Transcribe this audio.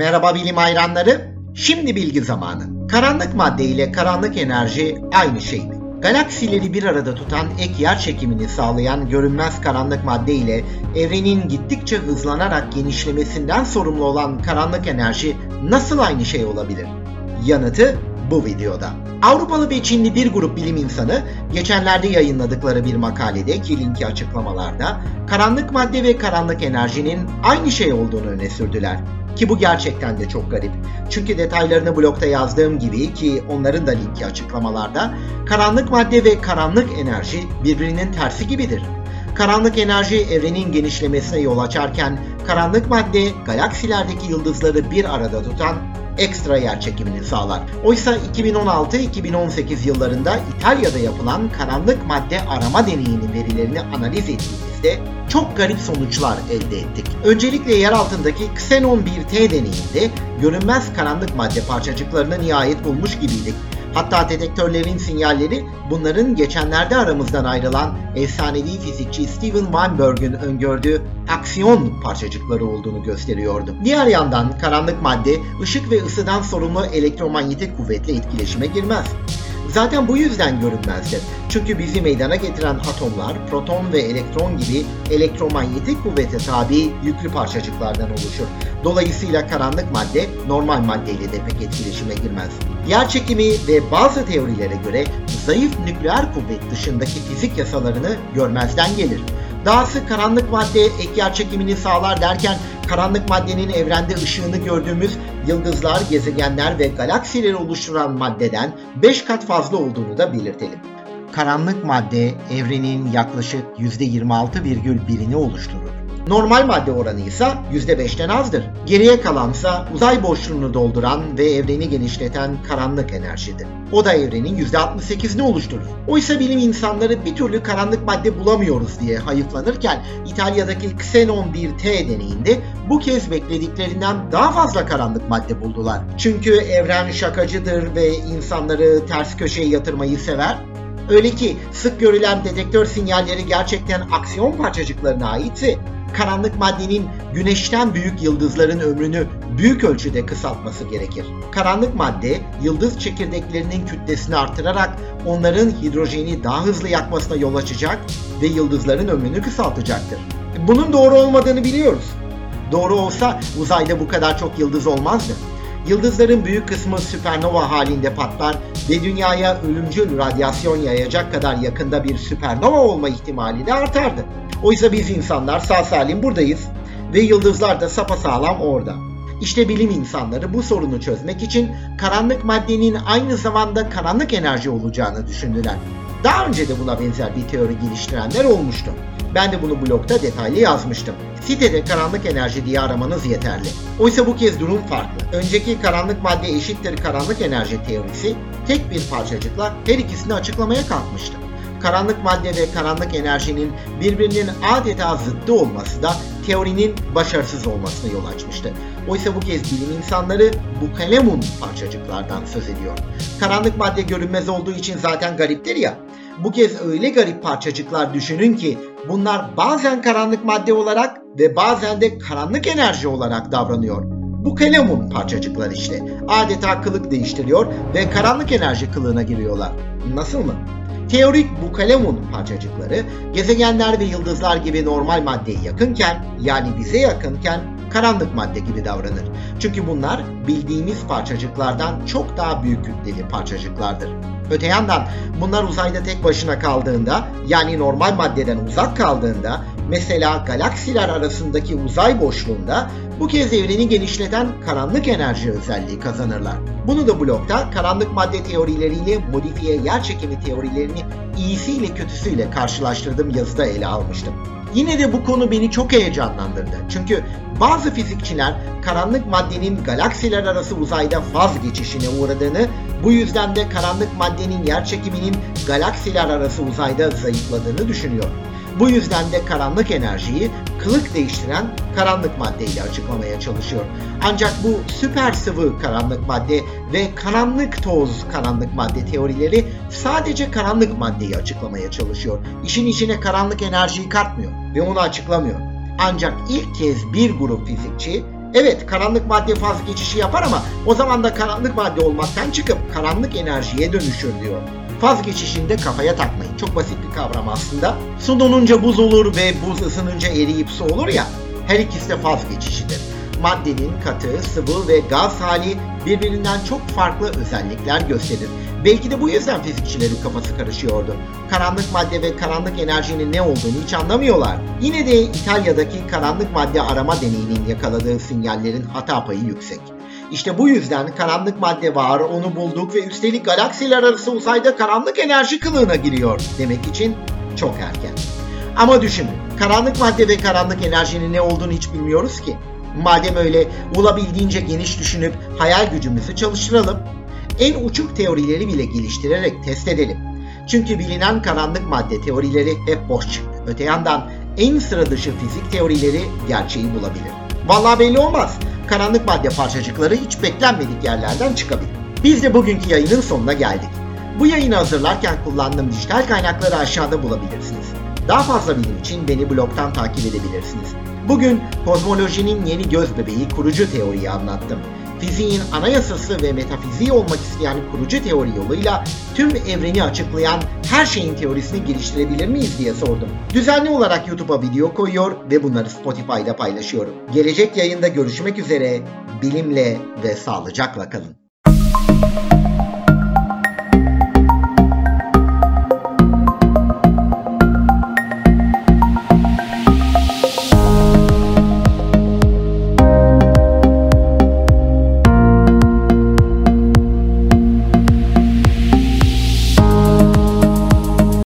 Merhaba bilim hayranları. Şimdi bilgi zamanı. Karanlık madde ile karanlık enerji aynı şey mi? Galaksileri bir arada tutan ek yer çekimini sağlayan görünmez karanlık madde ile evrenin gittikçe hızlanarak genişlemesinden sorumlu olan karanlık enerji nasıl aynı şey olabilir? Yanıtı bu videoda. Avrupalı ve Çinli bir grup bilim insanı geçenlerde yayınladıkları bir makalede ki linki açıklamalarda karanlık madde ve karanlık enerjinin aynı şey olduğunu öne sürdüler. Ki bu gerçekten de çok garip. Çünkü detaylarını blogda yazdığım gibi ki onların da linki açıklamalarda karanlık madde ve karanlık enerji birbirinin tersi gibidir. Karanlık enerji evrenin genişlemesine yol açarken karanlık madde galaksilerdeki yıldızları bir arada tutan ekstra yer çekimini sağlar. Oysa 2016-2018 yıllarında İtalya'da yapılan karanlık madde arama deneyinin verilerini analiz ettiğimizde çok garip sonuçlar elde ettik. Öncelikle yer altındaki Xenon 1T deneyinde görünmez karanlık madde parçacıklarını nihayet bulmuş gibiydik. Hatta dedektörlerin sinyalleri bunların geçenlerde aramızdan ayrılan efsanevi fizikçi Steven Weinberg'ün öngördüğü aksiyon parçacıkları olduğunu gösteriyordu. Diğer yandan karanlık madde ışık ve ısıdan sorumlu elektromanyetik kuvvetle etkileşime girmez. Zaten bu yüzden görünmezdir. Çünkü bizi meydana getiren atomlar, proton ve elektron gibi elektromanyetik kuvvete tabi yüklü parçacıklardan oluşur. Dolayısıyla karanlık madde normal maddeyle de pek etkileşime girmez. Yer çekimi ve bazı teorilere göre zayıf nükleer kuvvet dışındaki fizik yasalarını görmezden gelir. Dahası karanlık madde ek yer çekimini sağlar derken karanlık maddenin evrende ışığını gördüğümüz yıldızlar, gezegenler ve galaksileri oluşturan maddeden 5 kat fazla olduğunu da belirtelim. Karanlık madde evrenin yaklaşık %26,1'ini oluşturur. Normal madde oranı ise %5'ten azdır. Geriye kalansa uzay boşluğunu dolduran ve evreni genişleten karanlık enerjidir. O da evrenin %68'ini oluşturur. Oysa bilim insanları bir türlü karanlık madde bulamıyoruz diye hayıflanırken İtalya'daki Xenon 1T deneyinde bu kez beklediklerinden daha fazla karanlık madde buldular. Çünkü evren şakacıdır ve insanları ters köşeye yatırmayı sever Öyle ki sık görülen dedektör sinyalleri gerçekten aksiyon parçacıklarına aitse karanlık maddenin güneşten büyük yıldızların ömrünü büyük ölçüde kısaltması gerekir. Karanlık madde yıldız çekirdeklerinin kütlesini artırarak onların hidrojeni daha hızlı yakmasına yol açacak ve yıldızların ömrünü kısaltacaktır. Bunun doğru olmadığını biliyoruz. Doğru olsa uzayda bu kadar çok yıldız olmazdı. Yıldızların büyük kısmı süpernova halinde patlar ve dünyaya ölümcül radyasyon yayacak kadar yakında bir süpernova olma ihtimali de artardı. Oysa biz insanlar sağ salim buradayız ve yıldızlar da sapasağlam orada. İşte bilim insanları bu sorunu çözmek için karanlık maddenin aynı zamanda karanlık enerji olacağını düşündüler. Daha önce de buna benzer bir teori geliştirenler olmuştu. Ben de bunu blogda detaylı yazmıştım. Sitede karanlık enerji diye aramanız yeterli. Oysa bu kez durum farklı. Önceki karanlık madde eşittir karanlık enerji teorisi tek bir parçacıkla her ikisini açıklamaya kalkmıştı. Karanlık madde ve karanlık enerjinin birbirinin adeta zıttı olması da teorinin başarısız olmasına yol açmıştı. Oysa bu kez bilim insanları bu kalemun parçacıklardan söz ediyor. Karanlık madde görünmez olduğu için zaten gariptir ya. Bu kez öyle garip parçacıklar düşünün ki bunlar bazen karanlık madde olarak ve bazen de karanlık enerji olarak davranıyor. Bu kalemun parçacıklar işte. Adeta kılık değiştiriyor ve karanlık enerji kılığına giriyorlar. Nasıl mı? Teorik bu kalemun parçacıkları gezegenler ve yıldızlar gibi normal maddeye yakınken yani bize yakınken karanlık madde gibi davranır. Çünkü bunlar bildiğimiz parçacıklardan çok daha büyük kütleli parçacıklardır. Öte yandan bunlar uzayda tek başına kaldığında yani normal maddeden uzak kaldığında mesela galaksiler arasındaki uzay boşluğunda bu kez evreni genişleten karanlık enerji özelliği kazanırlar. Bunu da blogda karanlık madde teorileriyle modifiye yer çekimi teorilerini iyisiyle kötüsüyle karşılaştırdığım yazıda ele almıştım. Yine de bu konu beni çok heyecanlandırdı. Çünkü bazı fizikçiler karanlık maddenin galaksiler arası uzayda faz geçişine uğradığını, bu yüzden de karanlık maddenin yer çekiminin galaksiler arası uzayda zayıfladığını düşünüyor. Bu yüzden de karanlık enerjiyi kılık değiştiren karanlık maddeyle açıklamaya çalışıyor. Ancak bu süper sıvı karanlık madde ve karanlık toz karanlık madde teorileri sadece karanlık maddeyi açıklamaya çalışıyor. İşin içine karanlık enerjiyi katmıyor ve onu açıklamıyor. Ancak ilk kez bir grup fizikçi Evet karanlık madde faz geçişi yapar ama o zaman da karanlık madde olmaktan çıkıp karanlık enerjiye dönüşür diyor. Faz geçişinde kafaya takmayın. Çok basit bir kavram aslında. Su donunca buz olur ve buz ısınınca eriyip su olur ya. Her ikisi de faz geçişidir. Maddenin katı, sıvı ve gaz hali birbirinden çok farklı özellikler gösterir. Belki de bu yüzden fizikçilerin kafası karışıyordu. Karanlık madde ve karanlık enerjinin ne olduğunu hiç anlamıyorlar. Yine de İtalya'daki karanlık madde arama deneyinin yakaladığı sinyallerin hata payı yüksek. İşte bu yüzden karanlık madde var, onu bulduk ve üstelik galaksiler arası uzayda karanlık enerji kılığına giriyor demek için çok erken. Ama düşünün, karanlık madde ve karanlık enerjinin ne olduğunu hiç bilmiyoruz ki. Madem öyle olabildiğince geniş düşünüp hayal gücümüzü çalıştıralım. En uçuk teorileri bile geliştirerek test edelim. Çünkü bilinen karanlık madde teorileri hep boş çıktı. Öte yandan en sıra dışı fizik teorileri gerçeği bulabilir. Vallahi belli olmaz. Karanlık madde parçacıkları hiç beklenmedik yerlerden çıkabilir. Biz de bugünkü yayının sonuna geldik. Bu yayını hazırlarken kullandığım dijital kaynakları aşağıda bulabilirsiniz. Daha fazla bilim için beni blogdan takip edebilirsiniz. Bugün kozmolojinin yeni göz bebeği kurucu teoriyi anlattım. Fiziğin anayasası ve metafiziği olmak isteyen kurucu teori yoluyla tüm evreni açıklayan her şeyin teorisini geliştirebilir miyiz diye sordum. Düzenli olarak YouTube'a video koyuyor ve bunları Spotify'da paylaşıyorum. Gelecek yayında görüşmek üzere, bilimle ve sağlıcakla kalın.